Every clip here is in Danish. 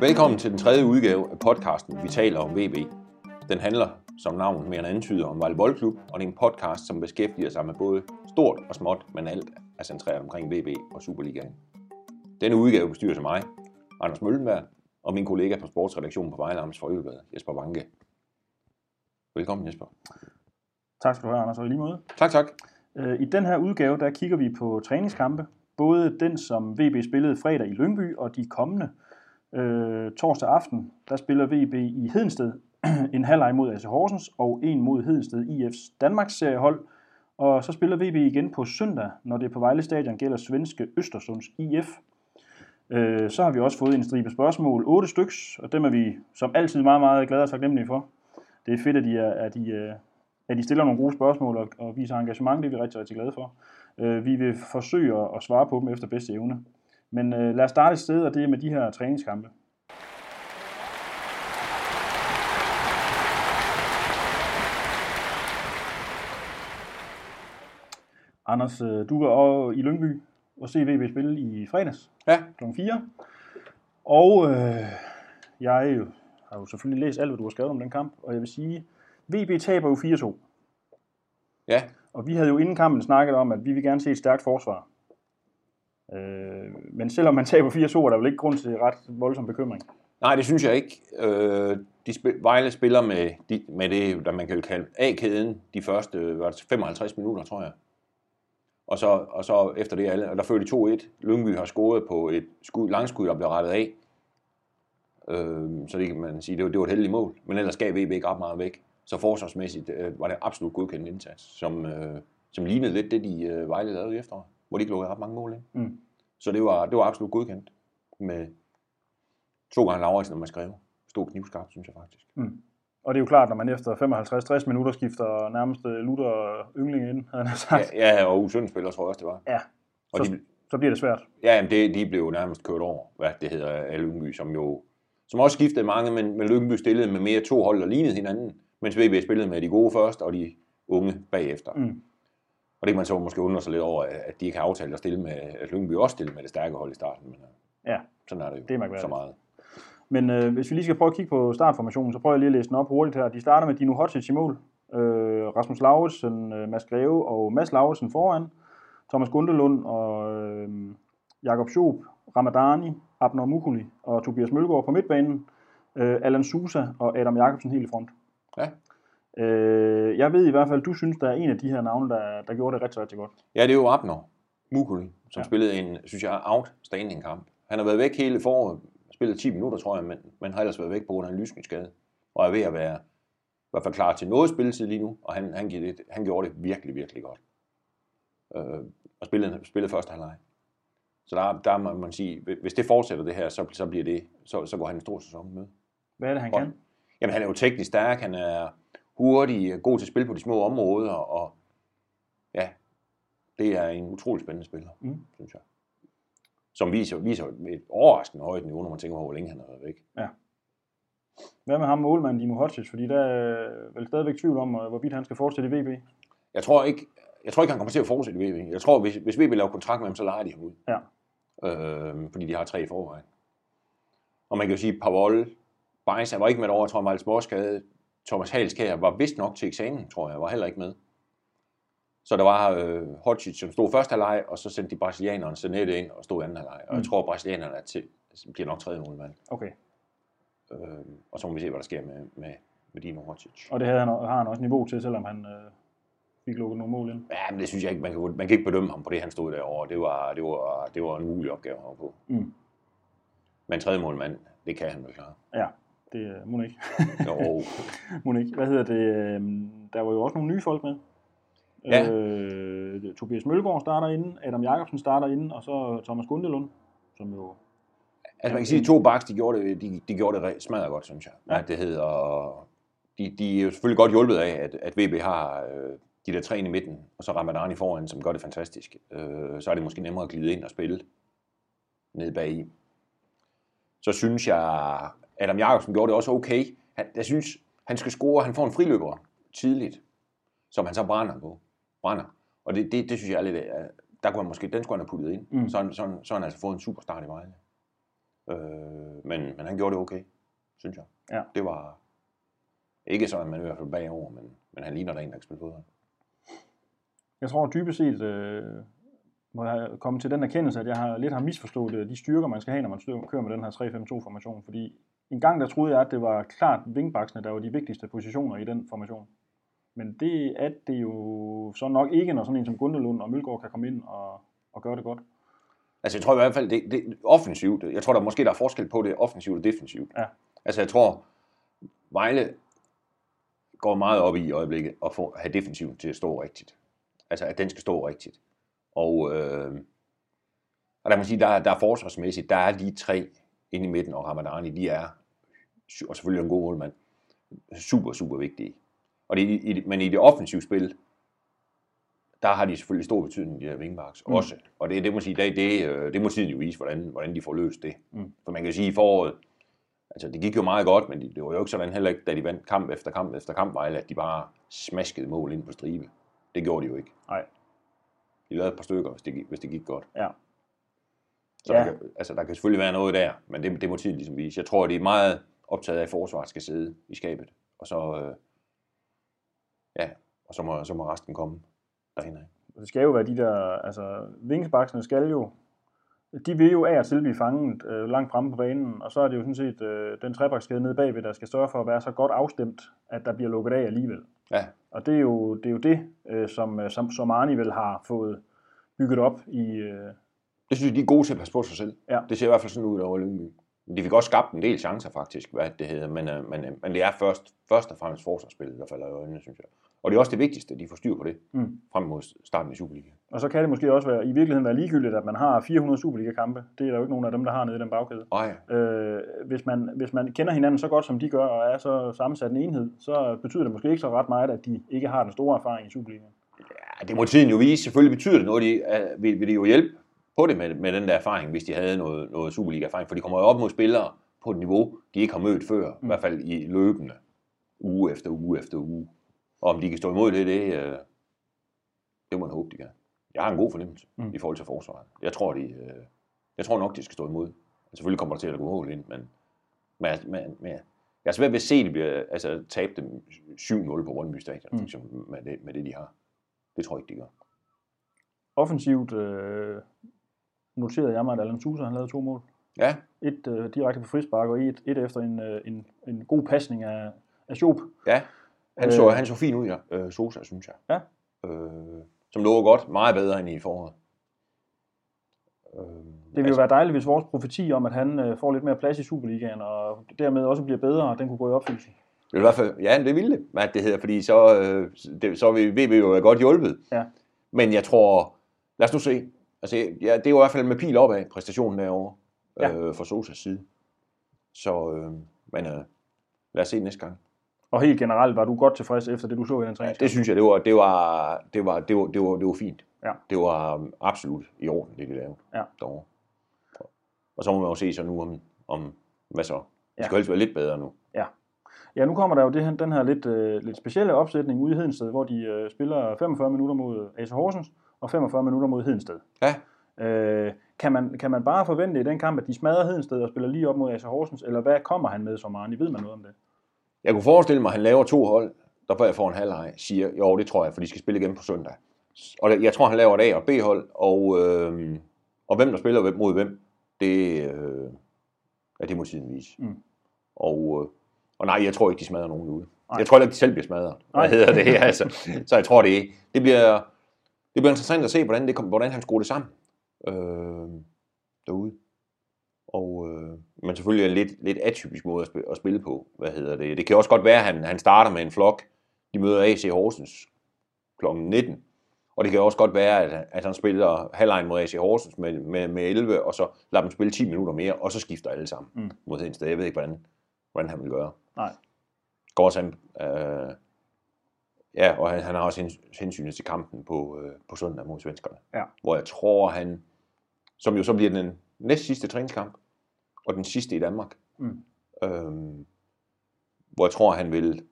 Velkommen til den tredje udgave af podcasten Vi taler om VB. Den handler, som navnet mere end antyder, om Vejle Boldklub, og det er en podcast, som beskæftiger sig med både stort og småt, men alt er centreret omkring VB og Superligaen. Denne udgave bestyrer sig mig, Anders Møllenberg, og min kollega på sportsredaktionen på Vejle Amts Folkeblad, Jesper Vanke. Velkommen Jesper. Tak skal du have, Anders, og i lige måde. Tak, tak. Øh, I den her udgave, der kigger vi på træningskampe. Både den, som VB spillede fredag i Lyngby, og de kommende. Øh, torsdag aften, der spiller VB i Hedensted en halvleg mod AC Horsens, og en mod Hedensted IF's Danmarks seriehold. Og så spiller VB igen på søndag, når det på Vejle Stadion gælder svenske Østersunds IF. Øh, så har vi også fået en stribe spørgsmål, otte styks, og dem er vi som altid meget, meget glade og taknemmelige for. Det er fedt, at de, er, at de, øh, at de stiller nogle gode spørgsmål og, og viser engagement, det er vi rigtig, rigtig glade for. Øh, vi vil forsøge at svare på dem efter bedste evne. Men øh, lad os starte et sted, og det er med de her træningskampe. Anders, øh, du var over i Lyngby og se VB spille i fredags Ja, kl. 4. Og øh, jeg jo- har jo selvfølgelig læst alt, hvad du har skrevet om den kamp, og jeg vil sige, VB taber jo 4-2. ja, Og vi havde jo inden kampen snakket om, at vi vil gerne se et stærkt forsvar. Øh, men selvom man taber 4-2, er der vel ikke grund til ret voldsom bekymring. Nej, det synes jeg ikke. Øh, de spil, Vejle spiller med, de, med det, der man kan kalde A-kæden, de første var 55 minutter, tror jeg. Og så, og så efter det, alle, og der førte de 2-1. Lyngby har scoret på et skud, langskud, der blev rettet af. Øh, så det kan man sige, det var, det var et heldigt mål. Men ellers gav VB ikke ret meget væk. Så forsvarsmæssigt øh, var det absolut godkendt indsats, som, øh, som lignede lidt det, de øh, Vejle lavede i efteråret, hvor de ikke lukkede ret mange mål ind. Mm. Så det var, det var absolut godkendt med to gange Lauritsen, når man skrev. Stod knivskarpt, synes jeg faktisk. Og det er jo klart, når man efter 55-60 minutter skifter nærmest øh, Luther Yngling ind, havde han sagt. Ja, ja og U17 spiller, tror jeg også, det var. Ja, Og så, de, så bliver det svært. ja, jamen det, de blev jo nærmest kørt over, hvad det hedder, af Lyngby, som jo som også skiftede mange, men, men Lyngby stillede med mere to hold, der lignede hinanden, mens VB spillede med de gode først, og de unge bagefter. Mm. Og det kan man så måske undre sig lidt over, at de ikke har aftalt at stille med, at Lyngby også stille med det stærke hold i starten, men øh, Ja, sådan er det jo Det er så meget. Men øh, hvis vi lige skal prøve at kigge på startformationen, så prøver jeg lige at læse den op hurtigt her. De starter med Dino Hodzic i mål, øh, Rasmus Lauritsen, øh, Mads Greve og Mads Lauritsen foran, Thomas Gundelund og øh, Jakob Schoop, Ramadani, Abner Mukuli og Tobias Mølgaard på midtbanen, øh, Allan Sousa og Adam Jakobsen helt i front. Ja. Øh, jeg ved i hvert fald, du synes, der er en af de her navne, der, der gjorde det rigtig, rigtig godt. Ja, det er jo Abner Mukuli, som Ja. spillede en, synes jeg, outstanding kamp. Han har været væk hele foråret, spillet 10 minutter, tror jeg, men, men har ellers været væk på grund af en lysningsskade. Og er ved at være i hvert fald klar til noget spilletid lige nu, og han, han, gjorde det, han gjorde det virkelig, virkelig godt. Øh, og spillede, spillede første halvleg. Så der, der må man sige, hvis det fortsætter det her, så, så, bliver det, så, så går han en stor sæson med. Hvad er det, han Godt. kan? Jamen, han er jo teknisk stærk, han er hurtig, god til at spille på de små områder, og ja, det er en utrolig spændende spiller, Mm. synes jeg. Som viser, viser et overraskende højt niveau, når man tænker på, hvor længe han har været væk. Hvad med ham målmanden Dino Hodzic? Fordi der er vel stadigvæk tvivl om, øh, hvorvidt han skal fortsætte i VB. Jeg tror ikke, jeg tror ikke han kommer til at fortsætte i VB. Jeg tror, hvis, hvis VB laver kontrakt med ham, så leger de ham ud. Ja. Øh, fordi de har tre i forvejen. Og man kan jo sige, Pavol, Bajs, han var ikke med over, jeg tror, lidt småskadet. Thomas Halskær var vist nok til eksamen, tror jeg, var heller ikke med. Så der var øh, Hodgic, som stod første halvleg, og så sendte de brasilianeren Sanette ind og stod anden halvleg. Og jeg Mm. tror, at brasilianerne er til, bliver nok tredje målmand. Okay. Øh, og så må vi se, hvad der sker med, med, med Dino Hodgic. Og det havde han, har han også niveau til, selvom han øh, fik lukket nogle mål ind. Ja, men det synes jeg ikke, man kan, man kan ikke bedømme ham på det, han stod derovre. Det var, det var, det var en mulig opgave at på. Mm. Men tredje målmand, det kan han vel klare. Ja, det er må ikke. Jo, ikke. Hvad hedder det? øh, Der var jo også nogle nye folk med. Ja. Øh, Tobias Mølgaard starter inden, Adam Jakobsen starter inden, og så Thomas Gundelund, som jo... altså man kan sige, at de to backs, de gjorde det, de, de gjorde det re- smadret godt, synes jeg. Ja. At det hedder, de, de er jo selvfølgelig godt hjulpet af, at, at VB har øh, de der tre i midten, og så Ramadan i foran, som gør det fantastisk. Øh, så er det måske nemmere at glide ind og spille ned bag i. Så synes jeg, Adam Jakobsen gjorde det også okay. Han, jeg synes, han skal score, han får en friløber tidligt, som han så brænder på. Brænder. Og det, det, det synes jeg er lidt, øh, der kunne han måske, den skulle han have puttet ind. Mm. Så, han- så, han- så han altså fået en super start i Vejle. Øh, men, men han gjorde det okay, synes jeg. Ja. Det var ikke sådan, at man i hvert fald bagover, men, men han ligner der en, der kan spille fodbold. Jeg tror dybest set, øh, må jeg komme til den erkendelse, at jeg har lidt har misforstået øh, de styrker, man skal have, når man kører med den her 3-5-2-formation. Fordi en gang der troede jeg, at det var klart vingbaksene, der var de vigtigste positioner i den formation. Men det er det jo så nok ikke, når sådan en som Gundelund og Mølgaard kan komme ind og, og gøre det godt. Altså, jeg tror i hvert fald, det, det offensivt, jeg tror der måske, der er forskel på det offensivt og defensivt. Ja. Altså, jeg tror, Vejle går meget op i i øjeblikket at få, have defensiven til at stå rigtigt. Altså, at den skal stå rigtigt. Og, øh, og der man sige, der, der er forsvarsmæssigt, der er de tre inde i midten, og Ramadani, de er, og selvfølgelig en god målmand, super, super vigtige. Og det, i, men i det offensive spil, der har de selvfølgelig stor betydning, de her wingbacks Mm. også. Og det, det må sige, det, det, øh, det må tiden jo vise, hvordan, hvordan de får løst det. Mm. For man kan sige, i foråret, altså det gik jo meget godt, men det, det var jo ikke sådan heller ikke, da de vandt kamp efter kamp efter kamp, Vejle, at de bare smaskede mål ind på stribe. Det gjorde de jo ikke. Nej. De lavede et par stykker, hvis det, gik- hvis det gik godt. Ja. Så Ja. der, kan, altså, der kan selvfølgelig være noget der, men det, det må tiden ligesom vise. Jeg tror, at det er meget optaget af, at forsvaret skal sidde i skabet. Og så, øh, ja, og så må, så må resten komme derhen. Det skal jo være de der, altså vingsbaksene skal jo, de vil jo af og til blive fanget øh, langt fremme på banen, og så er det jo sådan set øh, den trebakskæde nede bagved, der skal sørge for at være så godt afstemt, at der bliver lukket af alligevel. Ja, Og det er jo det, er jo det øh, som, øh, som, som Arne vel har fået bygget op i... Øh, det synes jeg, de er gode til at passe på sig selv. Ja. Det ser i hvert fald sådan ud over Lyngby. De fik også skabt en del chancer faktisk, hvad det hedder, men, øh, men, øh, men det er først, først og fremmest forsvarsspillet, der falder i øjnene, synes jeg. Og det er også det vigtigste, at de får styr på det, Mm. frem mod starten i Superliga. og så kan det måske også være, i virkeligheden være ligegyldigt, at man har 400 Superliga-kampe. Det er der jo ikke nogen af dem, der har nede i den bagkæde. Ej, Øh, hvis, man, hvis man kender hinanden så godt, som de gør, og er så sammensat en enhed, så betyder det måske ikke så ret meget, at de ikke har den store erfaring i Superligaen. Ja, det må tiden jo vise. Selvfølgelig betyder det noget. De, uh, vil, vil det jo hjælpe på det med, med den der erfaring, hvis de havde noget, noget Superliga-erfaring. For de kommer jo op mod spillere på et niveau, de ikke har mødt før. Mm. I hvert fald i løbende. Uge efter uge efter uge. Og om de kan stå imod det, det, uh, det må man håbe, de kan. Jeg har en god fornemmelse Mm. i forhold til forsvaret. Jeg tror, de, uh, jeg tror nok, de skal stå imod. Selvfølgelig kommer der til at gå mål ind, men, men, men, men jeg er svært ved at se, at de bliver altså, tabt dem 7-0 på Brøndby Stadion, Mm. eksempel, med, det, med det, de har. Det tror jeg ikke, de gør. Offensivt øh, noterede jeg mig, at Allan Sousa han lavede to mål. Ja, Et øh, direkte på frispark, og et, et efter en, øh, en, en god pasning af, af Schoop. Ja, han så, Øh. han så fin ud, ja. Øh, Sosa, synes jeg. Ja. Øh, som lå godt, meget bedre end i foråret. Øh, Det vil jo være dejligt, hvis vores profeti om, at han øh, får lidt mere plads i Superligaen, og dermed også bliver bedre, den kunne gå i opfyldelse. Det vil i hvert fald, ja, det ville det, hvad det hedder, fordi så, øh, det, så vil VB jo være godt hjulpet. Ja. Men jeg tror, lad os nu se. Altså, ja, det er jo i hvert fald med pil opad, præstationen derovre, Ja. øh, fra Sosas side. Så, øh, men øh, lad os se næste gang. Og helt generelt var du godt tilfreds efter det, du så i den Ja, træning? det synes jeg, det var, det var, det var, det var, det var, det var fint. Ja. Det var um, absolut i orden, det de lavede Ja. derovre. Og så må man jo se så nu om, om hvad så? Det Ja. skal helst være lidt bedre nu. Ja, nu kommer der jo det her, den her lidt, øh, lidt specielle opsætning ude i Hedensted, hvor de øh, spiller 45 minutter mod AC Horsens og 45 minutter mod Hedensted. Ja, Øh, kan, man, kan man bare forvente i den kamp, at de smadrer Hedensted og spiller lige op mod AC Horsens, eller hvad kommer han med som Arne? Ved man noget om det? jeg kunne forestille mig, at han laver to hold, der før jeg får en halvleg, siger, jo, det tror jeg, for de skal spille igen på søndag. Og jeg tror, han laver et A- og B-hold, og, øh, og hvem der spiller mod hvem, det, øh, ja, det må tiden vise. Mm. Og, øh, og nej, jeg tror ikke, de smadrer nogen ude. Nej. Jeg tror ikke, de selv bliver smadret. Nej. Hvad hedder det? altså, så jeg tror, det, det, bliver, det bliver interessant at se, hvordan, det, kom- hvordan han skruer det sammen øh, derude. Og, øh, men selvfølgelig er lidt, lidt atypisk måde at spille, at spille på. Hvad hedder det? Det kan også godt være, at han, han starter med en flok. De møder AC Horsens kl. 19. Og det kan også godt være, at, at han spiller halvlejen mod AC Horsens med, med, med 11, og så lader dem spille 10 minutter mere, og så skifter alle sammen Mm. mod Hedensted. Jeg ved ikke, hvordan, hvordan han vil gøre. Nej. Går også han, øh, ja, og han, han har også hens- hensynet til kampen på, øh, på søndag mod svenskerne. Ja. Hvor jeg tror, han, som jo så bliver den næst sidste træningskamp, og den sidste i Danmark, Mm. øhm, hvor jeg tror, han vil,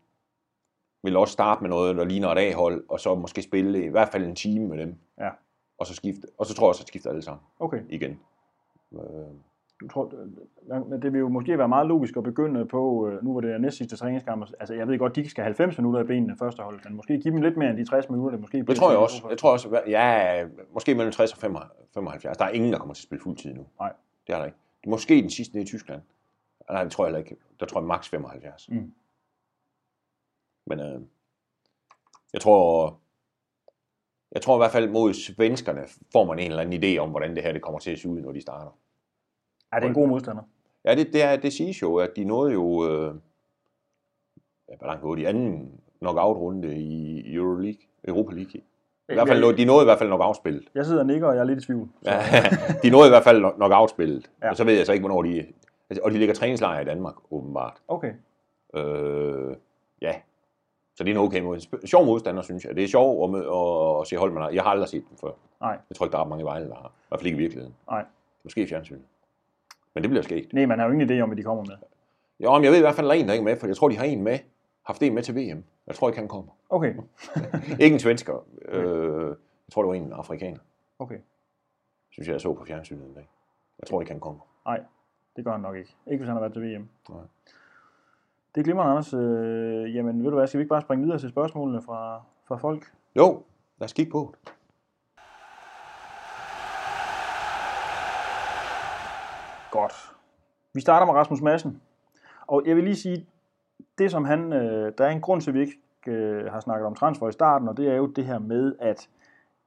vil også starte med noget, der ligner et A-hold, og så måske spille i hvert fald en time med dem. Ja. Og så, skifte, og så tror jeg også, at skifter alle sammen Okay. igen. Øh, du tror, øh, det vil jo måske være meget logisk at begynde på, øh, nu hvor det er næst sidste træningskamp, altså jeg ved godt, de skal have 90 minutter i benene første hold, men måske give dem lidt mere end de 60 minutter, det måske Det tror jeg også. Jeg tror også, ja, måske mellem 60 og 75. Der er ingen, der kommer til at spille fuld tid nu. Nej. Det er der ikke. Det måske den sidste nede i Tyskland. Nej, det tror jeg heller ikke. Der tror jeg maks 75. Mm. Men øh, jeg tror, jeg tror i hvert fald mod svenskerne får man en eller anden idé om, hvordan det her det kommer til at se ud, når de starter. Er det en god modstander? Ja, det, det, er, det siges jo, at de nåede jo, øh, ja, hvor langt nåede de? Anden knockout-runde i Euroleague, Europa League. I hvert fald, de nåede i hvert fald knockout-spillet. Jeg sidder og nikker, og jeg er lidt i tvivl. Ja, de nåede i hvert fald knockout-spillet. Ja. Ja. Og så ved jeg så ikke, hvornår de... altså, Og de ligger træningslejre i Danmark, åbenbart. Okay. Øh, ja. Så det er en okay mod. Sp- Sjov modstander, synes jeg. Det er sjovt at, at, at se Holmen. Jeg har aldrig set dem før. Nej. Jeg tror ikke, der er mange i Vejle, der har. I hvert fald ikke i virkeligheden. Nej. Måske i fjernsynet. Men det bliver sket. Nej, man har jo ingen idé om, hvad de kommer med. Jo, men jeg ved i hvert fald, at der er en, der ikke er med, for jeg tror, de har en med. Haft en med til VM. Jeg tror ikke, han kommer. Okay. ikke en svensker. Øh, jeg tror, det var en afrikaner. Okay. Synes jeg, jeg så på fjernsynet en dag. Jeg tror ikke, han kommer. Nej, det gør han nok ikke. Ikke hvis han har været til VM. Nej. Det er glimrende, Anders. Øh, jamen, ved du hvad, skal vi ikke bare springe videre til spørgsmålene fra, fra folk? Jo, lad os kigge på det. Godt. Vi starter med Rasmus Madsen. Og jeg vil lige sige, det som han, øh, der er en grund til, at vi ikke øh, har snakket om transfer i starten, og det er jo det her med, at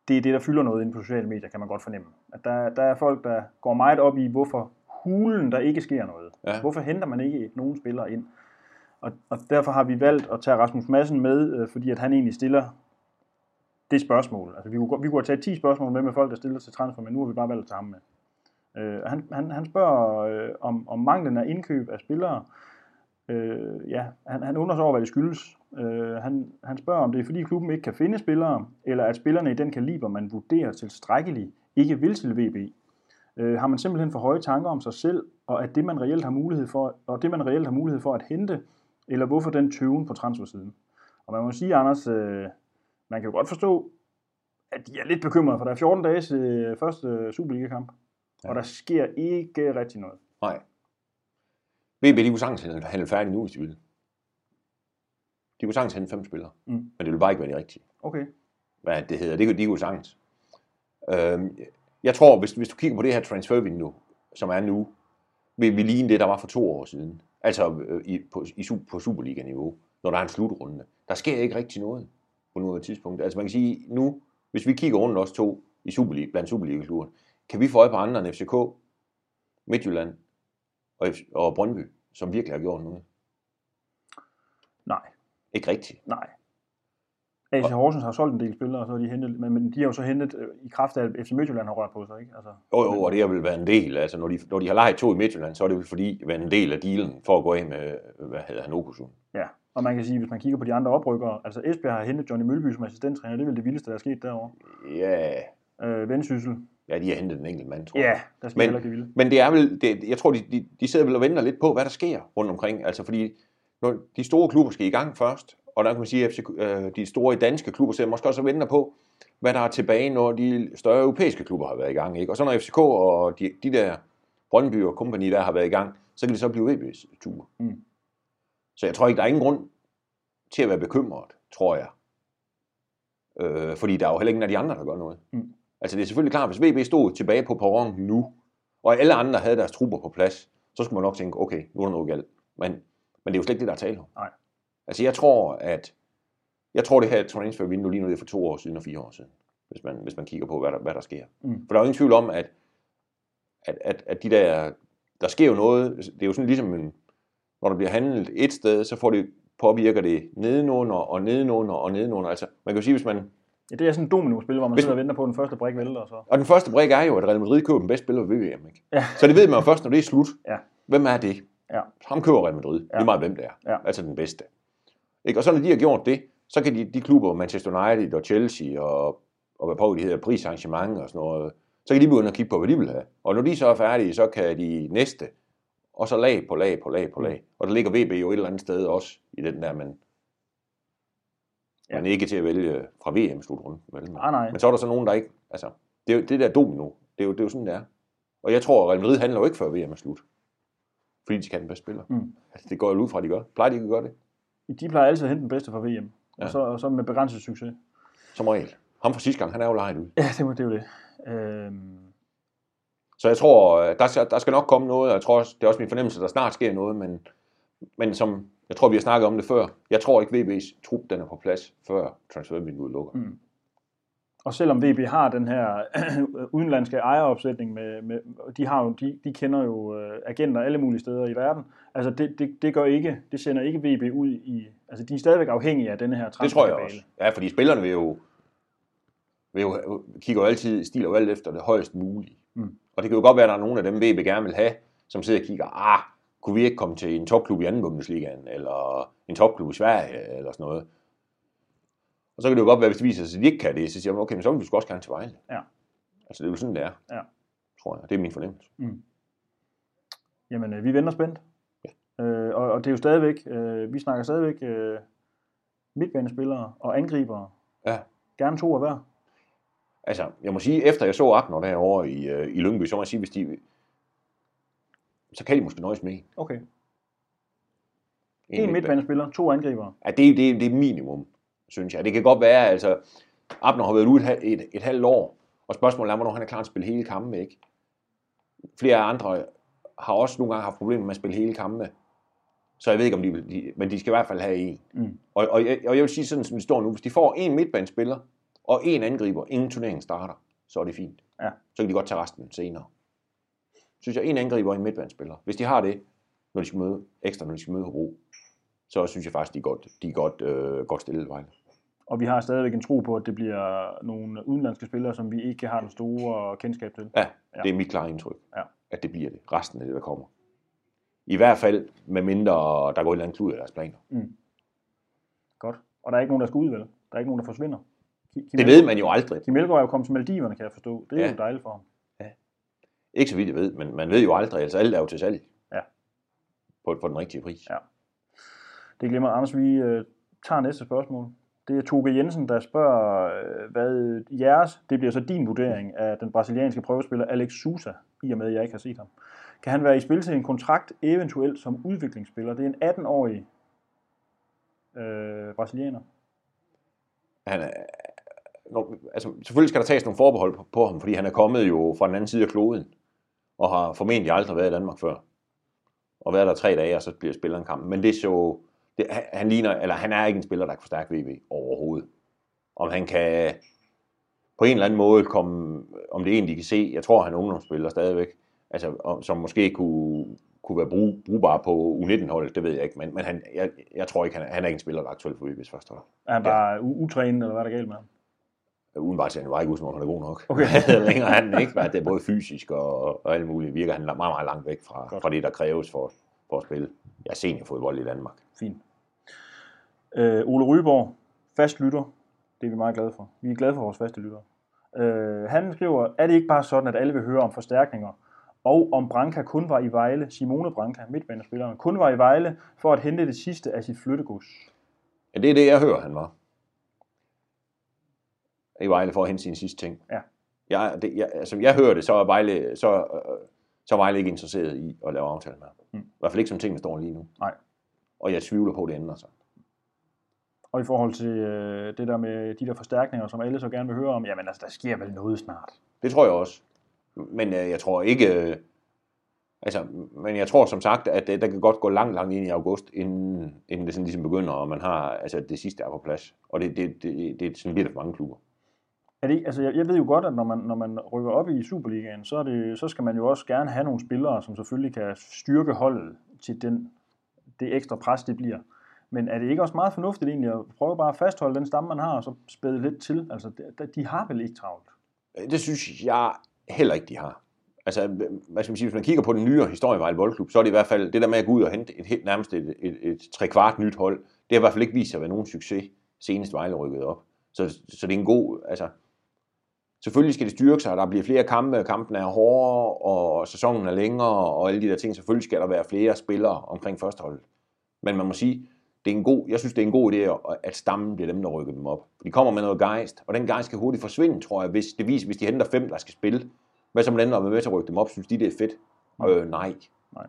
det er det, der fylder noget inde på sociale medier, kan man godt fornemme. At der, der er folk, der går meget op i, hvorfor hulen der ikke sker noget. Ja. Hvorfor henter man ikke nogen spillere ind? Og, og derfor har vi valgt at tage Rasmus Madsen med, øh, fordi at han egentlig stiller det spørgsmål. Altså, vi kunne, vi kunne have taget 10 spørgsmål med med folk, der stiller til transfer, men nu har vi bare valgt at tage ham med. Øh, han, han, han spørger øh, om, om manglen af indkøb af spillere. Øh, ja, han, han undrer sig over, hvad det skyldes. Øh, han, han spørger, om det er fordi klubben ikke kan finde spillere, eller at spillerne i den kaliber, man vurderer tilstrækkeligt, ikke vil til VB. Øh, har man simpelthen for høje tanker om sig selv, og at det man reelt har mulighed for, og det man reelt har mulighed for at hente, eller hvorfor den tøven på transfersiden? Og man må sige, Anders, øh, man kan jo godt forstå, at de er lidt bekymrede, for der er 14 dages øh, første Superliga-kamp, ja. og der sker ikke rigtig noget. Nej. VB, de kunne sagtens handle færdig nu, hvis de ville. De kunne sagtens hente fem spillere. Mm. Men det ville bare ikke være de rigtige. Okay. Hvad det hedder, det kunne de kunne sagtens. Øhm, jeg tror, hvis, hvis du kigger på det her transfervindue, som er nu, vil vi ligne det, der var for to år siden. Altså øh, i, på, i, på Superliga-niveau, når der er en slutrunde. Der sker ikke rigtig noget på noget tidspunkt. Altså man kan sige, nu, hvis vi kigger rundt os to i Superliga, blandt Superliga-klubberne, kan vi få øje på andre end FCK, Midtjylland og, F- og Brøndby, som virkelig har gjort noget. Nej, Ikke rigtigt. nej. AC Horsens har solgt en del spillere, og så har de hentet, men, men de har jo så hentet øh, i kraft af, at FC Midtjylland har rørt på sig, ikke? Altså, Jo, jo, og det har vel været en del. Altså, når de, når de har lejet to i Midtjylland, så er det vel fordi, været en del af dealen for at gå af med, hvad hedder han, Okusun. ja. Og man kan sige, hvis man kigger på de andre oprykkere, altså Esbjerg har hentet Johnny Mølby som assistenttræner, det er vel det vildeste, der er sket derovre. Ja, Øh, Vendsyssel, ja, de har hentet en enkelt mand, tror jeg. ja, der skal men, ikke vilde. Men det er vel, det, jeg tror, de, de, de sidder vel og venter lidt på, hvad der sker rundt omkring. Altså, fordi når de store klubber skal i gang først, og der kan man sige, at FC, øh, de store danske klubber sidder måske også og venter på, hvad der er tilbage, når de større europæiske klubber har været i gang. Ikke? Og så når FCK og de, de der Brøndby og kompagni der har været i gang, så kan det så blive VB's tur. Mm. Så jeg tror ikke, der er ingen grund til at være bekymret, tror jeg. Øh, fordi der er jo heller ingen af de andre, der gør noget. Mm. Altså det er selvfølgelig klart, hvis VB stod tilbage på perronen nu, og alle andre havde deres trupper på plads, så skulle man nok tænke, okay, nu er der noget galt. Men, men det er jo slet ikke det, der er tale om. Nej. Altså jeg tror, at jeg tror, det her transfervindue lige nu det er for to år siden og fire år siden, hvis man, hvis man kigger på, hvad der, hvad der sker. Mm. For der er jo ingen tvivl om, at, at, at, at de der, der sker jo noget, det er jo sådan ligesom, en, når der bliver handlet et sted, så får det, påvirker det nedenunder og nedenunder og nedenunder. Altså man kan jo sige, hvis man, Ja, det er sådan en domino-spil, hvor man Hvis- sidder og venter på, at den første brik vælter, og så... og den første brik er jo, at Real Madrid køber den bedste spiller ved VM. Ikke? Ja. Så det ved man jo først, når det er slut. Ja. Hvem er det? Ja. Ham køber Real Madrid. Ja. Lige meget hvem det er. Ja. Altså den bedste. Ikke? Og så når de har gjort det, så kan de, de klubber, Manchester United og Chelsea og, og hvad på de hedder, Saint-Germain og sådan noget, så kan de begynde at kigge på, hvad de vil have. Og når de så er færdige, så kan de næste, og så lag på lag på lag på lag. Og der ligger VB jo et eller andet sted også i den der, men, Ja. men ikke til at vælge fra VM-slutrunden. Vel? Nej, nej. Men så er der så nogen, der ikke, altså, det er det der domino, det er jo, det er jo sådan, det er. Og jeg tror, at Real Madrid handler jo ikke før VM er slut. Fordi de kan den bedste spiller. Mm. Altså, det går jo ud fra, at de gør. Plejer de ikke at gøre det? De plejer altid at hente den bedste fra VM. Ja. Ja. Og, så, og så med begrænset succes. Som regel. Ham fra sidste gang, han er jo lejet ud. Ja, det, må, det er jo det. Øhm, Så jeg tror, øh, der skal, der skal nok komme noget, og jeg tror også, det er også min fornemmelse, at der snart sker noget, men, men som, jeg tror, vi har snakket om det før, jeg tror ikke, VB's trup den er på plads, før transfervinduet lukker. Mm. Og selvom VB har den her udenlandske ejeropsætning, med, med, de, har jo, de, de kender jo øh, agenter alle mulige steder i verden, altså det, det, det gør ikke, det sender ikke VB ud i, altså de er stadigvæk afhængige af denne her Det tror jeg også. Ja, fordi spillerne vil jo, vil jo kigger jo altid, stiler jo alt efter det højst mulige. Mm. Og det kan jo godt være, at der er nogle af dem, VB gerne vil have, som sidder og kigger, ah, kunne vi ikke komme til en topklub i anden Bundesligaen, eller en topklub i Sverige, eller sådan noget. Og så kan det jo godt være, hvis det viser sig, at de ikke kan det, så siger man, okay, men så vil vi sgu også gerne til Vejle. Ja. Altså, det er jo sådan, det er. Ja. Tror jeg. Det er min fornemmelse. Jamen, øh, vi venter spændt. Ja. Øh, og, og det er jo stadigvæk, øh, vi snakker stadigvæk øh, midtbanespillere og angribere. Ja. Gerne to af hver. Altså, jeg må sige, efter jeg så Agner derovre i, øh, i Lyngby, så må jeg sige, hvis de... Så kan de måske nøjes med en. Okay. En En midtbane. midtbanespiller, to angribere. Ja, det, er- det, det er minimum, synes jeg. Det kan godt være, altså, Abner har været ude et, et, et halvt år, og spørgsmålet er, hvornår han er klar til at spille hele kampe, ikke? Flere andre har også nogle gange haft problemer med at spille hele kampe, så jeg ved ikke, om de vil, de, men de skal i hvert fald have en. Mm. Og, og, jeg, og jeg vil sige sådan, som det står nu, hvis de får en midtbanespiller og en angriber, ingen turnering starter, så er det fint. Ja. Så kan de godt tage resten senere. Synes jeg, en angriber og en midtbanespiller. Hvis de har det, når de skal møde ekstra, når de skal møde Hobro, så synes jeg faktisk, de er godt, de er godt, øh, godt stillet Vejle. Og vi har stadigvæk en tro på, at det bliver nogle udenlandske spillere, som vi ikke har den store kendskab til. Ja, det er mit klare indtryk, Ja. at det bliver det. Resten af det, der kommer. I hvert fald, med mindre der går et eller andet klud af deres planer. Godt. Og der er ikke nogen, der skal ud, vel? Der er ikke nogen, der forsvinder. Kim, Det ved man jo aldrig. Kim Elgaard er jo kommet til Maldiverne, kan jeg forstå. Det er Ja. jo dejligt for ham. Ikke så vidt jeg ved, men man ved jo aldrig, altså alt er jo til salg. Ja. På, på den rigtige pris. Ja. Det glemmer Anders. Vi øh, tager næste spørgsmål. Det er Toge Jensen, der spørger, øh, hvad jeres, det bliver så din vurdering af den brasilianske prøvespiller Alex Sousa, i og med, at jeg ikke har set ham. Kan han være i spil til en kontrakt, eventuelt som udviklingsspiller? Det er en 18-årig øh, brasilianer. Han er, Nå, altså, selvfølgelig skal der tages nogle forbehold på, på ham, fordi han er kommet jo fra den anden side af kloden, og har formentlig aldrig været i Danmark før. Og været der tre dage, og så bliver spilleren kamp. Men det så, det, han, ligner, eller han er ikke en spiller, der kan forstærke VB overhovedet. Om han kan på en eller anden måde komme, om det egentlig kan se, jeg tror, han er ungdomsspiller stadigvæk, altså, som måske kunne, kunne være brug, brugbar på U19-holdet, det ved jeg ikke, men, men han, jeg, jeg tror ikke, han er, han er ikke en spiller, der er aktuel for VB's første hold. Er han bare ja. utrænet, eller hvad er der galt med ham? Udenbart ser han var ikke ud, han er god nok. Okay. Længere er han ikke, men det er både fysisk og, og alt muligt. Virker han meget, meget langt væk fra, Godt. fra det, der kræves for, for at spille. Er seniorfodbold i Danmark. Fint. Øh, Ole Ryborg, fast lytter. Det er vi meget glade for. Vi er glade for vores faste lyttere. Øh, han skriver, er det ikke bare sådan, at alle vil høre om forstærkninger, og om Branca kun var i Vejle, Simone Branca, midtbanespilleren, kun var i Vejle for at hente det sidste af sit flyttegods? Ja, det er det, jeg hører, han var. I Vejle for at hente sine sidste ting. Ja. Jeg, det, jeg, altså, jeg hører det, så er Vejle, så, øh, så er Vejle ikke interesseret i at lave aftale med. Mm. I hvert fald ikke som tingene står lige nu. Nej. Og jeg tvivler på, at det ændrer sig. Og i forhold til øh, det der med de der forstærkninger, som alle så gerne vil høre om, jamen altså, der sker vel noget snart. Det tror jeg også. Men øh, jeg tror ikke... Øh, altså, men jeg tror som sagt, at det, der kan godt gå langt, langt ind i august, inden, inden det sådan ligesom begynder, og man har altså, det sidste er på plads. Og det, det, det, det sådan bliver det for mange klubber. Er det, ikke- altså jeg, jeg ved jo godt, at når man, når man rykker op i Superligaen, så, er det, så skal man jo også gerne have nogle spillere, som selvfølgelig kan styrke holdet til den, det ekstra pres, det bliver. Men er det ikke også meget fornuftigt egentlig at prøve bare at fastholde den stamme, man har, og så spæde lidt til? Altså, de, de har vel ikke travlt? Øh, det synes jeg heller ikke, de har. Altså, hvad skal man sige, hvis man kigger på den nyere historie med Boldklub, så er det i hvert fald det der med at gå ud og hente et helt nærmest et, et, et tre kvart nyt hold, det har i hvert fald ikke vist sig at være nogen succes, senest Vejle rykkede op. Så, så det er en god, altså, selvfølgelig skal det styrke sig, og der bliver flere kampe, kampen er hårdere, og sæsonen er længere, og alle de der ting, selvfølgelig skal der være flere spillere omkring førsteholdet. Men man må sige, det er en god, jeg synes, det er en god idé, at- stammen bliver dem, der rykker dem op. De kommer med noget gejst, og den gejst kan hurtigt forsvinde, tror jeg, hvis det viser, hvis de henter fem, der skal spille. Hvad som lande, der er med til at rykke dem op, synes de, det er fedt? Mm. Øh, nej. Nej.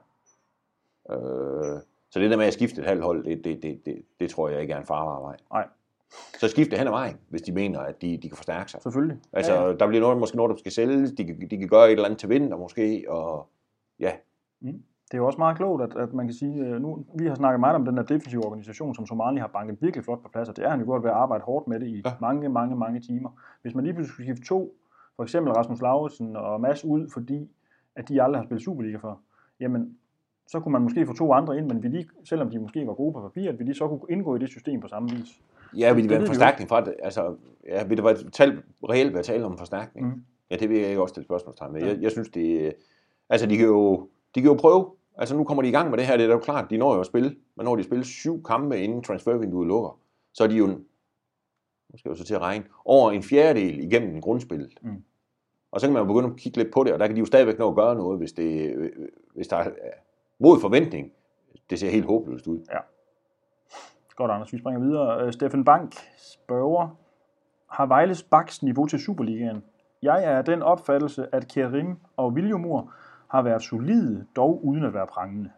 Øh, så det der med at skifte et halvt hold, det, det, det, det, det tror jeg ikke er en farbar vej. Nej. Så skifte hen ad vejen, hvis de mener, at de, de kan forstærke sig. Selvfølgelig. Altså, Ja, ja. der bliver noget, måske noget, der skal sælges. De, kan- de kan gøre et eller andet til vinter måske, og ja, Det er jo også meget klogt, at, at man kan sige, øh, nu, vi har snakket meget om den der defensive organisation, som Somali har banket virkelig flot på plads, og det er han jo godt ved at arbejde hårdt med det i ja. Mange, mange, mange timer. Hvis man lige pludselig skulle skifte to, for eksempel Rasmus Lauritsen og Mads ud, fordi at de aldrig har spillet Superliga for, jamen, så kunne man måske få to andre ind, men vi lige, selvom de måske var gode på papir, at vi lige så kunne indgå i det system på samme vis. Ja vil det være ved en forstærkning fra det? Altså, ja, vil det være tal, reelt være tale om en forstærkning? Mm. Ja, det vil jeg ikke også stille spørgsmålstegn med. Jeg, jeg synes, det Altså, de kan, jo, de kan jo prøve. Altså, nu kommer de i gang med det her, det er da jo klart, de når jo at spille. Men når de spiller syv kampe, inden transfervinduet lukker, så er de jo, nu skal jeg jo så til at regne, over en fjerdedel igennem grundspillet. Mm. Og så kan man jo begynde at kigge lidt på det, og der kan de jo stadigvæk nå at gøre noget, hvis, det, hvis der er mod forventning. Det ser helt håbløst ud. Godt, Anders. Vi springer videre. Øh, Steffen Bank spørger, har Vejles baks niveau til Superligaen? Jeg er af den opfattelse, at Kerim og Viljumur har været solide, dog uden at være prangende.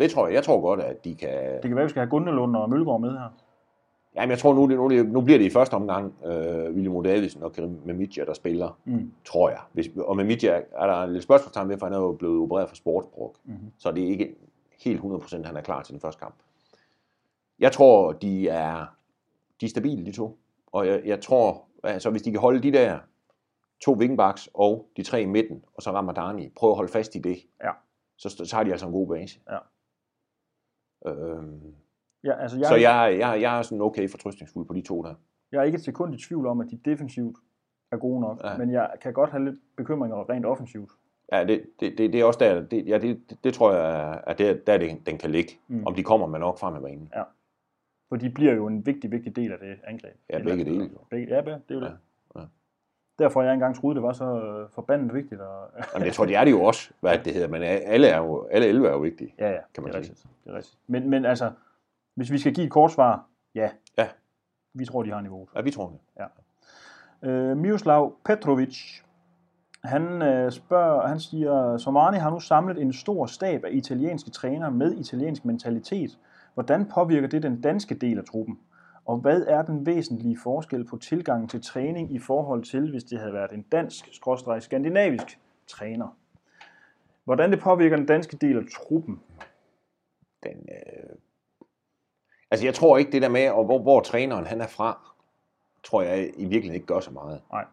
Det tror jeg. Jeg tror godt, at de kan... Det kan være, at vi skal have Gundelund og Mølgaard med her. Jamen, jeg tror nu, nu, nu bliver det i første omgang øh, William Davidsen og Karim Memidja, der spiller, Mm. tror jeg. Hvis, og Memidja er der lidt spørgsmålstegn ved, for han er jo blevet opereret for sportsbrug. Mhm. Så det er ikke helt 100% han er klar til den første kamp. Jeg tror, de er, de er stabile, de to. Og jeg, jeg tror, altså hvis de kan holde de der to wingbacks og de tre i midten, og så rammer Dani, prøv at holde fast i det, Ja. så, så har de altså en god base. Ja. Øhm, Ja, altså jeg, så jeg, jeg, jeg er sådan okay fortrystningsfuld på de to der. jeg er ikke et sekund i tvivl om, at de defensivt er gode nok, Ja. men jeg kan godt have lidt bekymringer rent offensivt. Ja, det, det, det, det er også der, det, ja, det, det, det tror jeg, at det, der det, den kan ligge. Mm. Om de kommer med nok frem af banen. For de bliver jo en vigtig, vigtig del af det angreb. Ja, begge dele. Begge, ja, det er jo det. Ja, ja. Derfor jeg engang troede, det var så øh, forbandet vigtigt. Og, Jamen, jeg tror, det er det jo også, hvad det hedder, men alle, er jo, alle 11 er jo vigtige. Ja, ja, Kan man det er sige. rigtigt. Det er rigtigt. Men, men altså, hvis vi skal give et kort svar, ja. Ja. Vi tror, de har niveauet. Ja, vi tror det. Øh, Miroslav Petrovic, han øh, spørger, han siger, Somani har nu samlet en stor stab af italienske trænere med italiensk mentalitet. Hvordan påvirker det den danske del af truppen? Og hvad er den væsentlige forskel på tilgangen til træning i forhold til, hvis det havde været en dansk, skråstreg skandinavisk træner? Hvordan det påvirker den danske del af truppen? Den, øh... Altså, jeg tror ikke det der med, og hvor, hvor træneren han er fra, tror jeg i virkeligheden ikke gør så meget. Nej.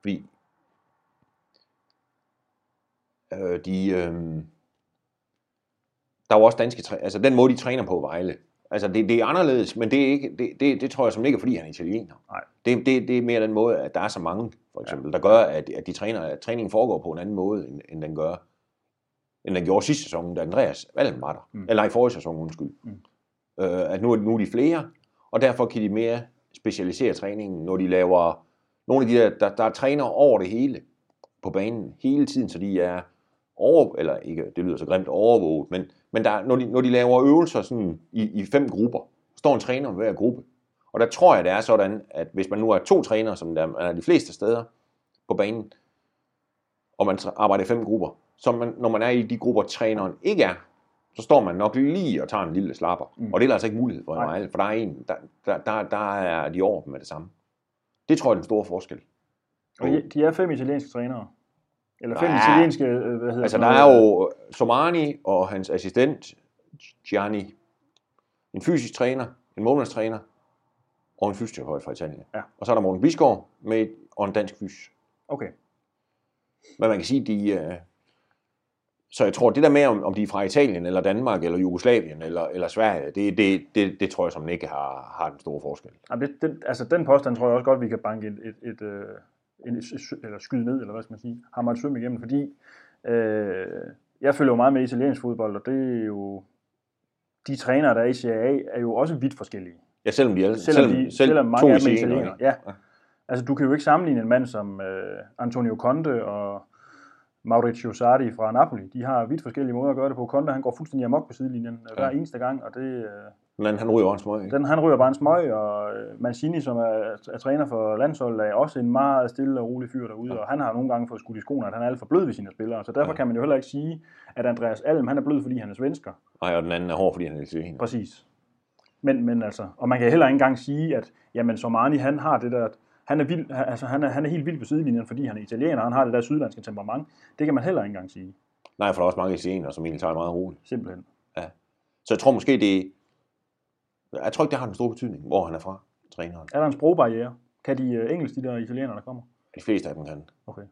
Fordi øh, de, øh, der er jo også danske træ, altså den måde, de træner på Vejle, altså det, det er anderledes, men det, er ikke, det, det, det tror jeg som ikke er, fordi han er italiener. Nej. Det, det, det er mere den måde, at der er så mange, for eksempel, ja. der gør, at, at de træner, at træningen foregår på en anden måde, end, end den gør, end den gjorde sidste sæson, da Andreas Vallen var der. Mm. Eller i forrige sæson, undskyld. Mm. Øh, at nu er, nu er de flere, og derfor kan de mere specialisere træningen, når de laver nogle af de der, der, der træner over det hele på banen hele tiden, så de er over, eller ikke, det lyder så grimt, overvåget, men, men der, når, de, når de laver øvelser sådan i, i fem grupper, står en træner med hver gruppe. Og der tror jeg, det er sådan, at hvis man nu er to trænere, som der er de fleste steder på banen, og man arbejder i fem grupper, så man, når man er i de grupper, træneren ikke er, så står man nok lige og tager en lille slapper. Mm. Og det er altså ikke mulighed for i. Vejle, for der er en, der, der, der, der er de over dem med det samme. Det tror jeg er den store forskel. Og de- de er fem italienske trænere. Eller fem Ja. italienske, øh, hvad hedder Altså, der er jo Somani og hans assistent, Gianni, en fysisk træner, en målmandstræner og en fysioterapeut fra Italien. Ja. Og så er der Morten Bisgaard med og en dansk fys. Okay. Men man kan sige, de... Øh, så jeg tror, det der med, om, om de er fra Italien, eller Danmark, eller Jugoslavien, eller, eller Sverige, det, det, det, det tror jeg som ikke har, har den store forskel. Jamen, det, den, altså, den påstand tror jeg også godt, vi kan banke et, et, et, øh, eller skyde ned, eller hvad skal man sige, hammer et søm igennem, fordi øh, jeg følger jo meget med italiensk fodbold, og det er jo, de trænere, der er i Serie A, er jo også vidt forskellige. Ja, selvom de er, Selvom, de, selv selvom mange af dem er italienere? Ja. Ja. Altså, du kan jo ikke sammenligne en mand som øh, Antonio Conte og Mauricio Sarri fra Napoli. De har vidt forskellige måder at gøre det på. Conte, han går fuldstændig amok på sidelinjen øh, hver Ja. eneste gang, og det, øh, Anden, han ryger også smøg, ikke? Den, han ryger bare en smøg, og øh, Mancini, som er, er træner for landsholdet, er også en meget stille og rolig fyr derude, ja. og han har nogle gange fået skudt i skoene, at han er alt for blød ved sine spillere, så derfor ja. kan man jo heller ikke sige, at Andreas Alm, han er blød, fordi han er svensker. Nej, og den anden er hård, fordi han er italiener. Præcis. Men, men altså, og man kan heller ikke engang sige, at jamen, Somani, han har det der, han er, vild, altså, han er, han er helt vild på sidelinjen, fordi han er italiener, han har det der sydlandske temperament. Det kan man heller ikke engang sige. Nej, for der er også mange italienere, som egentlig tager meget roligt. Simpelthen. Ja. Så jeg tror måske, det jeg tror ikke, det har en stor betydning, hvor han er fra, træneren. Er der en sprogbarriere? Kan de uh, engelsk, de der italienere, der kommer? De fleste af dem kan. Okay.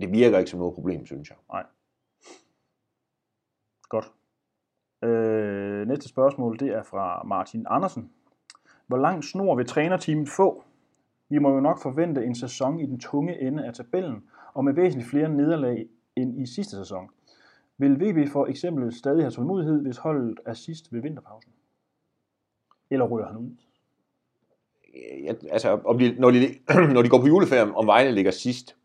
Det virker ikke som noget problem, synes jeg. Nej. Godt. Øh, næste spørgsmål, det er fra Martin Andersen. Hvor lang snor vil trænerteamet få? Vi må jo nok forvente en sæson i den tunge ende af tabellen, og med væsentligt flere nederlag end i sidste sæson. Vil VB for eksempel stadig have tålmodighed, hvis holdet er sidst ved vinterpausen? Eller ryger han ud? Ja, altså, om de, når, de, når de går på juleferie, om Vejle ligger sidst,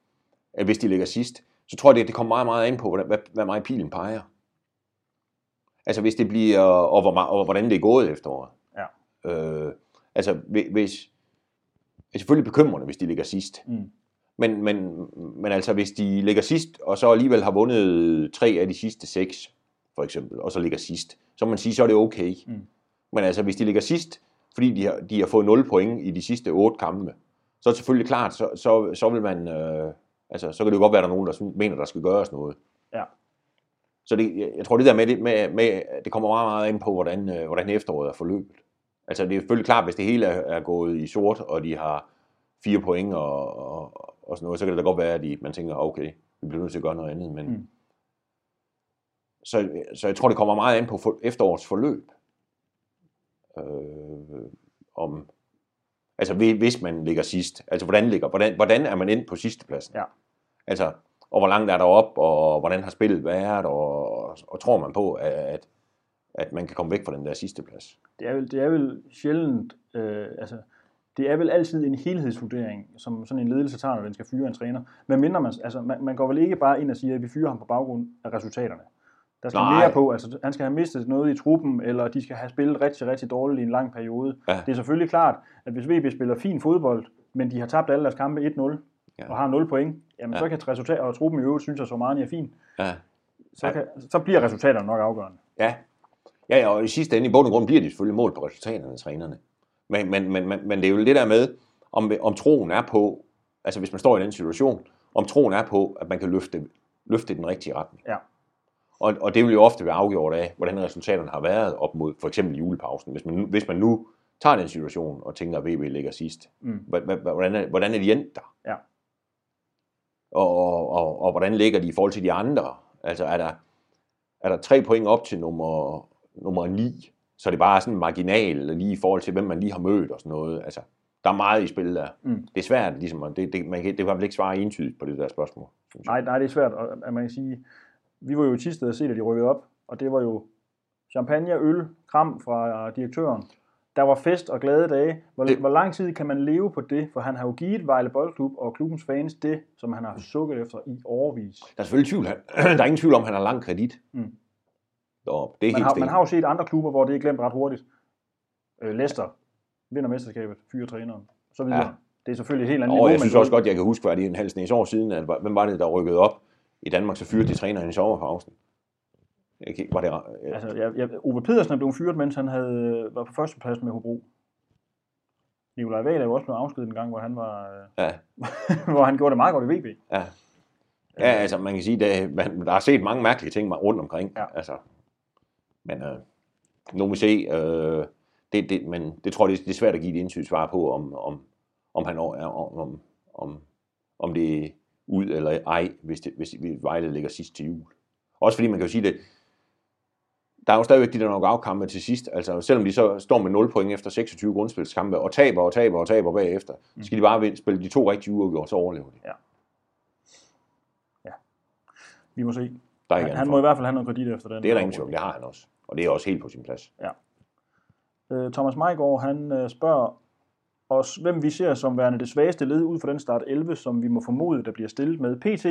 eller hvis de ligger sidst, så tror jeg, det, det kommer meget, meget an på, hvad, hvad meget pilen peger. Altså hvis det bliver, og, hvor, og hvordan det er gået efteråret. Ja. Øh, altså hvis, er selvfølgelig bekymrende, hvis de ligger sidst. Mm. Men, men, men altså, hvis de ligger sidst, og så alligevel har vundet tre af de sidste seks, for eksempel, og så ligger sidst, så må man sige, så er det okay. Mm. Men altså, hvis de ligger sidst, fordi de har, de har fået 0 point i de sidste otte kampe, så er det selvfølgelig klart, så, så, så vil man, øh, altså, så kan det jo godt være, at der er nogen, der mener, der skal gøres noget. Ja. Så det, jeg tror, det der med, det, med, med det kommer meget, meget ind på, hvordan, øh, hvordan efteråret er forløbet. Altså, det er selvfølgelig klart, hvis det hele er, er gået i sort, og de har fire point og, og, og sådan noget, så kan det da godt være, at de, man tænker, okay, vi bliver nødt til at gøre noget andet. Men, Mm. så, så jeg tror, det kommer meget an på for, efterårets forløb. Øh, om, altså hvi- hvis man ligger sidst. Altså hvordan, ligger, hvordan, hvordan er man ind på sidstepladsen? Ja. Altså, og hvor langt er der op, og hvordan har spillet været, og, og, og tror man på, at, at man kan komme væk fra den der sidste plads? Det er vel, det er vel sjældent, øh, altså, det er vel altid en helhedsvurdering, som sådan en ledelse tager, når den skal fyre en træner. Men mindre man, altså, man, man går vel ikke bare ind og siger, at vi fyrer ham på baggrund af resultaterne. Der skal Nej. mere på, altså han skal have mistet noget i truppen, eller de skal have spillet rigtig, rigtig dårligt i en lang periode. Ja. Det er selvfølgelig klart, at hvis VB spiller fin fodbold, men de har tabt alle deres kampe 1-0, Ja. og har 0 point, jamen Ja. så kan et resultat, og truppen i øvrigt synes, at Somani er fin, Ja. så, Ja. kan, så bliver resultaterne nok afgørende. Ja. ja, ja, og i sidste ende, i bund og grund, bliver de selvfølgelig mål på resultaterne af trænerne. Men, men, men, men, men det er jo det der med, om, om troen er på, altså hvis man står i den situation, om troen er på, at man kan løfte, løfte den rigtige retning. Ja. Og, og det vil jo ofte være afgjort af, hvordan resultaterne har været op mod for eksempel julepausen. Hvis man, hvis man nu tager den situation og tænker, at VB ligger sidst, Mm. hvordan er, hvordan er de endt der? Ja. Og, og, og, og hvordan ligger de i forhold til de andre? Altså er der, er der tre point op til nummer, nummer 9, så er det bare sådan marginal lige i forhold til, hvem man lige har mødt og sådan noget. Altså, der er meget i spil der. Mm. Det er svært, ligesom, det, det, man kan, det kan ikke svare entydigt på det der spørgsmål. Nej, nej, det er svært, og at man kan sige, vi var jo i Tisted og se, da de rykkede op, og det var jo champagne, øl, kram fra direktøren. Der var fest og glade dage. Hvor, Det- hvor lang tid kan man leve på det? For han har jo givet Vejle Boldklub og klubbens fans det, som han har sukket efter i årvis. Der er selvfølgelig tvivl. Der er ingen tvivl om, at han har lang kredit. Mm. Og det er Man helt har, man har jo set andre klubber, hvor det er glemt ret hurtigt. Øh, Leicester vinder mesterskabet, fyrer træneren, så videre. Ja. Det er selvfølgelig et helt andet Og niveau. jeg synes også godt, jeg kan huske, hvad det er en halv snes år siden, at hvem var det, der rykkede op i Danmark, så fyrede de træneren i sommerpausen. Ikke, var det, øh, Altså, jeg, jeg, Ove Pedersen er blevet fyret, mens han havde, var på førstepladsen med Hobro. Nikolaj Wahl er jo også blevet afskedet en gang, hvor han, var, øh, ja, hvor han gjorde det meget godt i VB. ja. Ja, altså man kan sige, at man, der har set mange mærkelige ting rundt omkring. Ja. Altså, men øh, nu må vi se, øh, det, det, men det tror jeg, det er svært at give et entydigt svar på, om, om, om han er, om, om, om, om det er ud eller ej, hvis, det, hvis Vejle ligger sidst til jul. Også fordi man kan jo sige det, der er jo stadigvæk de der nok afkampe til sidst, altså selvom de så står med 0 point efter 26 grundspilskampe, og taber og taber og taber bagefter, så skal de bare vinde, spille de to rigtige uger, og så overlever de. Vi må se. Der er Han, han må i hvert fald have noget kredit efter den. Det er der ingen tvivl, det har han også. Og det er også helt på sin plads. Øh, Thomas Meigård, han øh, spørger os, hvem vi ser som værende det svageste led ud fra den start 11, som vi må formode, der bliver stillet med PT.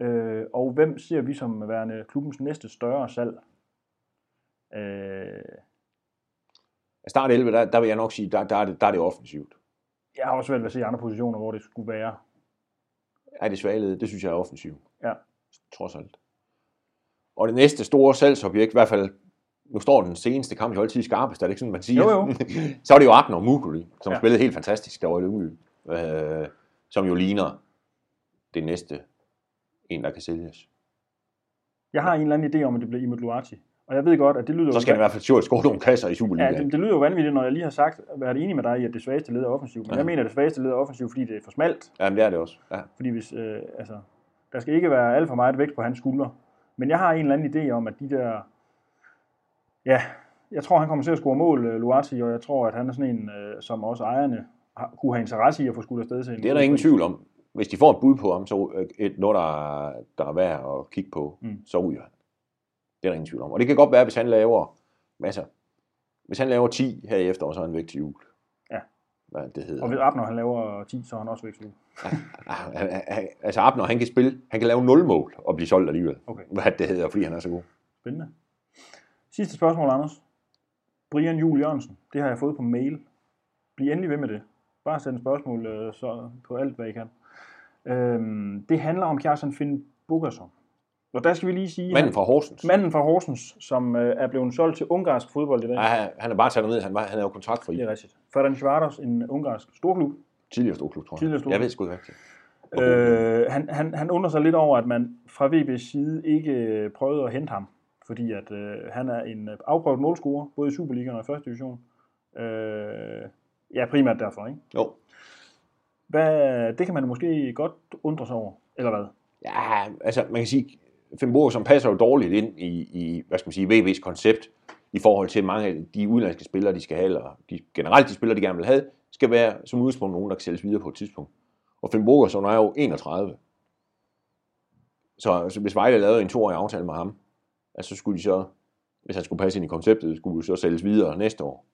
Øh, og hvem ser vi som værende klubbens næste større salg? Øh, Start 11, der, der vil jeg nok sige, der, der, er det, der er det offensivt. Jeg har også svært ved at se andre positioner, hvor det skulle være. Er det svage led? Det synes jeg er offensivt. Ja. Trods alt. Og det næste store salgsobjekt, i hvert fald, nu står den seneste kamp jo altid i skarpest, er det ikke sådan, man siger? Jo, jo. så er det jo Abner Mukuli, som Ja. ja. spillede helt fantastisk derovre i Lyngby, øh, som jo ligner det næste en, der kan sælges. Jeg har en eller anden idé om, at det bliver Imod Luati. Og jeg ved godt, at det lyder Så jo skal han i hvert fald sure score nogle kasser i Ja, Superligaen. det, det, lyder jo vanvittigt, når jeg lige har sagt, været enig med dig i, at det svageste led er offensivt. Men Ja. jeg mener, at det svageste led er offensivt, fordi det er for smalt. Jamen, det er det også. Ja. Fordi hvis, øh, altså, der skal ikke være alt for meget vægt på hans skuldre. Men jeg har en eller anden idé om, at de der... Ja, jeg tror, han kommer til at score mål, øh, Luati, og jeg tror, at han er sådan en, øh, som også ejerne har, kunne have interesse i at få skudt afsted til. Det er der ingen tvivl om. Hvis de får et bud på ham, så øh, et, noget, der, er- der er værd at kigge på, Mm. så ryger han. Det er der ingen tvivl om. Og det kan godt være, hvis han laver masser. Hvis han laver 10 her i efteråret, så er han væk til jul. Ja. Hvad det hedder. Og hvis Abner han laver 10, så er han også væk. Han- han- altså Abner, han kan spille, han kan lave 0 mål og blive solgt alligevel. Okay. Hvad det hedder, fordi han er så god. Spændende. Sidste spørgsmål, Anders. Brian Jul Jørgensen. Det har jeg fået på mail. Bliv endelig ved med det. Bare send spørgsmål øh, så på alt, hvad I kan. Øhm, det handler om Kjartan Finn Bogason. Og der skal vi lige sige... Manden fra Horsens. Manden fra Horsens, som øh, er blevet solgt til ungarsk fodbold i dag. Ja, han- er bare taget ned. Han, var, han er jo kontraktfri. Det er rigtigt. Ferencvaros, en ungarsk storklub. Tidligere storklub, tror jeg. Tidligere storklub. Jeg ved sgu ikke rigtigt. Øh, han, han, han undrer sig lidt over, at man fra VB's side ikke øh, prøvede at hente ham, fordi at øh, han er en øh, afprøvet målscorer, både i Superligaen og i første division. Øh, ja, primært derfor, ikke? Jo. Hvad, det kan man måske godt undre sig over, eller hvad? Ja, altså man kan sige, Fimburg, som passer jo dårligt ind i, i hvad skal man sige, VB's koncept, i forhold til mange af de udenlandske spillere, de skal have, eller de, generelt de spillere, de gerne vil have, skal være som udgangspunkt nogen, der kan sælges videre på et tidspunkt. Og Fimburg, som er jo 31. Så altså, hvis Vejle lavede en toårig aftale med ham, altså, så skulle de så, hvis han skulle passe ind i konceptet, skulle de så sælges videre næste år.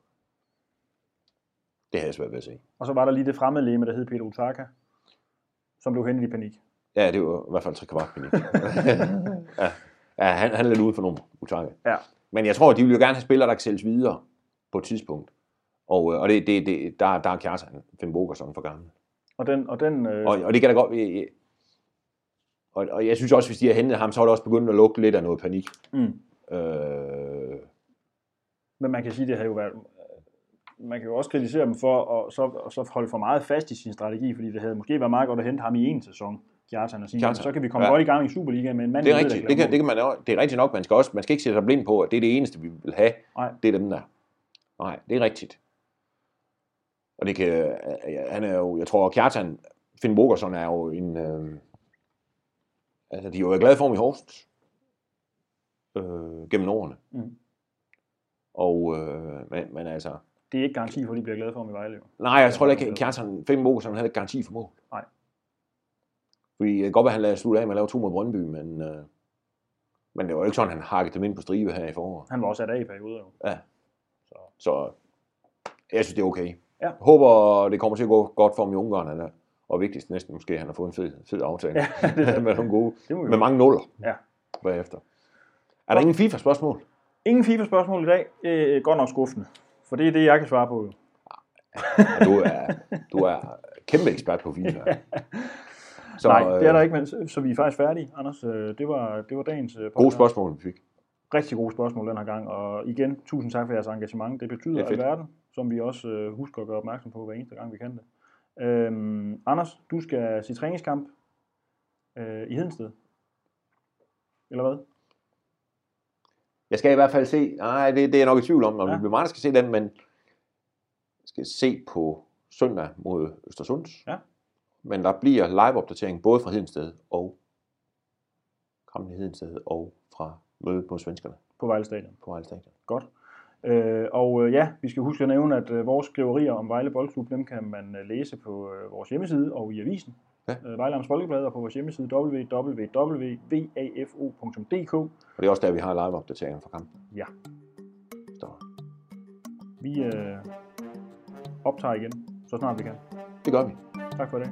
Det havde jeg svært ved at se. Og så var der lige det fremmede leme, der hed Peter Utaka, som blev hentet i panik. Ja, det var i hvert fald tre kvart panik. ja, ja han, han er lidt ude for nogle utanke. Ja. Men jeg tror, de vil jo gerne have spillere, der kan sælges videre på et tidspunkt. Og, øh, og det, det, det, der, der er Kjartan Finn Bogerson for gammel. Og den, og den øh, Og, og det kan da godt... øh, Og, og jeg synes også, hvis de har hentet ham, så er det også begyndt at lugte lidt af noget panik. mm, Øh, men man kan sige, det har jo været... Man kan jo også kritisere dem for at så, og så holde for meget fast i sin strategi, fordi det havde måske været meget godt at hente ham i en sæson, Kjartan, og sige, Kjartan, så kan vi komme ja. godt i gang i Superligaen med en mand, det er ved, rigtigt. der Det kan, det, kan man, det er rigtigt nok. Man skal, også, man skal ikke sætte sig blind på, at det er det eneste, vi vil have. Nej. Det er dem der. Nej, det er rigtigt. Og det kan, øh, han er jo, jeg tror, Kjartan Finn Bogerson er jo en, øh, altså de er jo glade for ham i Horsens, øh, gennem årene. Mm. Og, øh, men, men altså, Det er ikke garanti for, at de bliver glade for ham i Vejle. nej, jeg tror ikke, at Kjartan Finn Bogerson havde ikke garanti for mål. Nej. Fordi det kan godt være, at han lader slutte af med at lave to mod Brøndby, men, øh, men det var jo ikke sådan, han hakkede dem ind på stribe her i foråret. Han var også sat af i perioder. Jo. Så jeg synes, det er okay. Ja. Håber, det kommer til at gå godt for ham i Ungarn. Han er, og vigtigst næsten måske, at han har fået en fed, fed aftale. Ja, det er med nogle gode, Det med mange nuller Ja. bagefter. Er der ingen FIFA-spørgsmål? Ingen FIFA-spørgsmål i dag. Øh, godt nok skuffende. For det er det, jeg kan svare på. Ja, du, er, du er kæmpe ekspert på FIFA. Så, Nej, det er der øh, ikke, men så, vi er faktisk færdige, Anders. Øh, Det var, det var dagens øh, Gode spørgsmål, vi fik. Rigtig gode spørgsmål den her gang. Og igen, tusind tak for jeres engagement. Det betyder Det er alverden, som vi også husker at gøre opmærksom på hver eneste gang, vi kan det. Øhm, Anders, du skal se træningskamp øh, i Hedensted. Eller hvad? Jeg skal i hvert fald se, nej, det, det er jeg nok i tvivl om, om Ja. vi bliver meget, skal se den, men jeg skal se på søndag mod Østersunds. Ja. Men der bliver live-opdatering både fra Hedensted og kampen i Hedensted og fra mødet mod svenskerne På Vejle Stadion. på Vejle Stadion. Godt. Øh, og øh, ja, vi skal huske at nævne, at øh, vores skriverier om Vejle Boldklub, dem kan man øh, læse på vores hjemmeside og i avisen. Ja. Vejle Amts Folkeblad og på vores hjemmeside www.vafo.dk. Og det er også der, vi har live-opdateringen fra kampen. Ja. Så Vi øh, optager igen, så snart vi kan. det gør vi. Tak for det.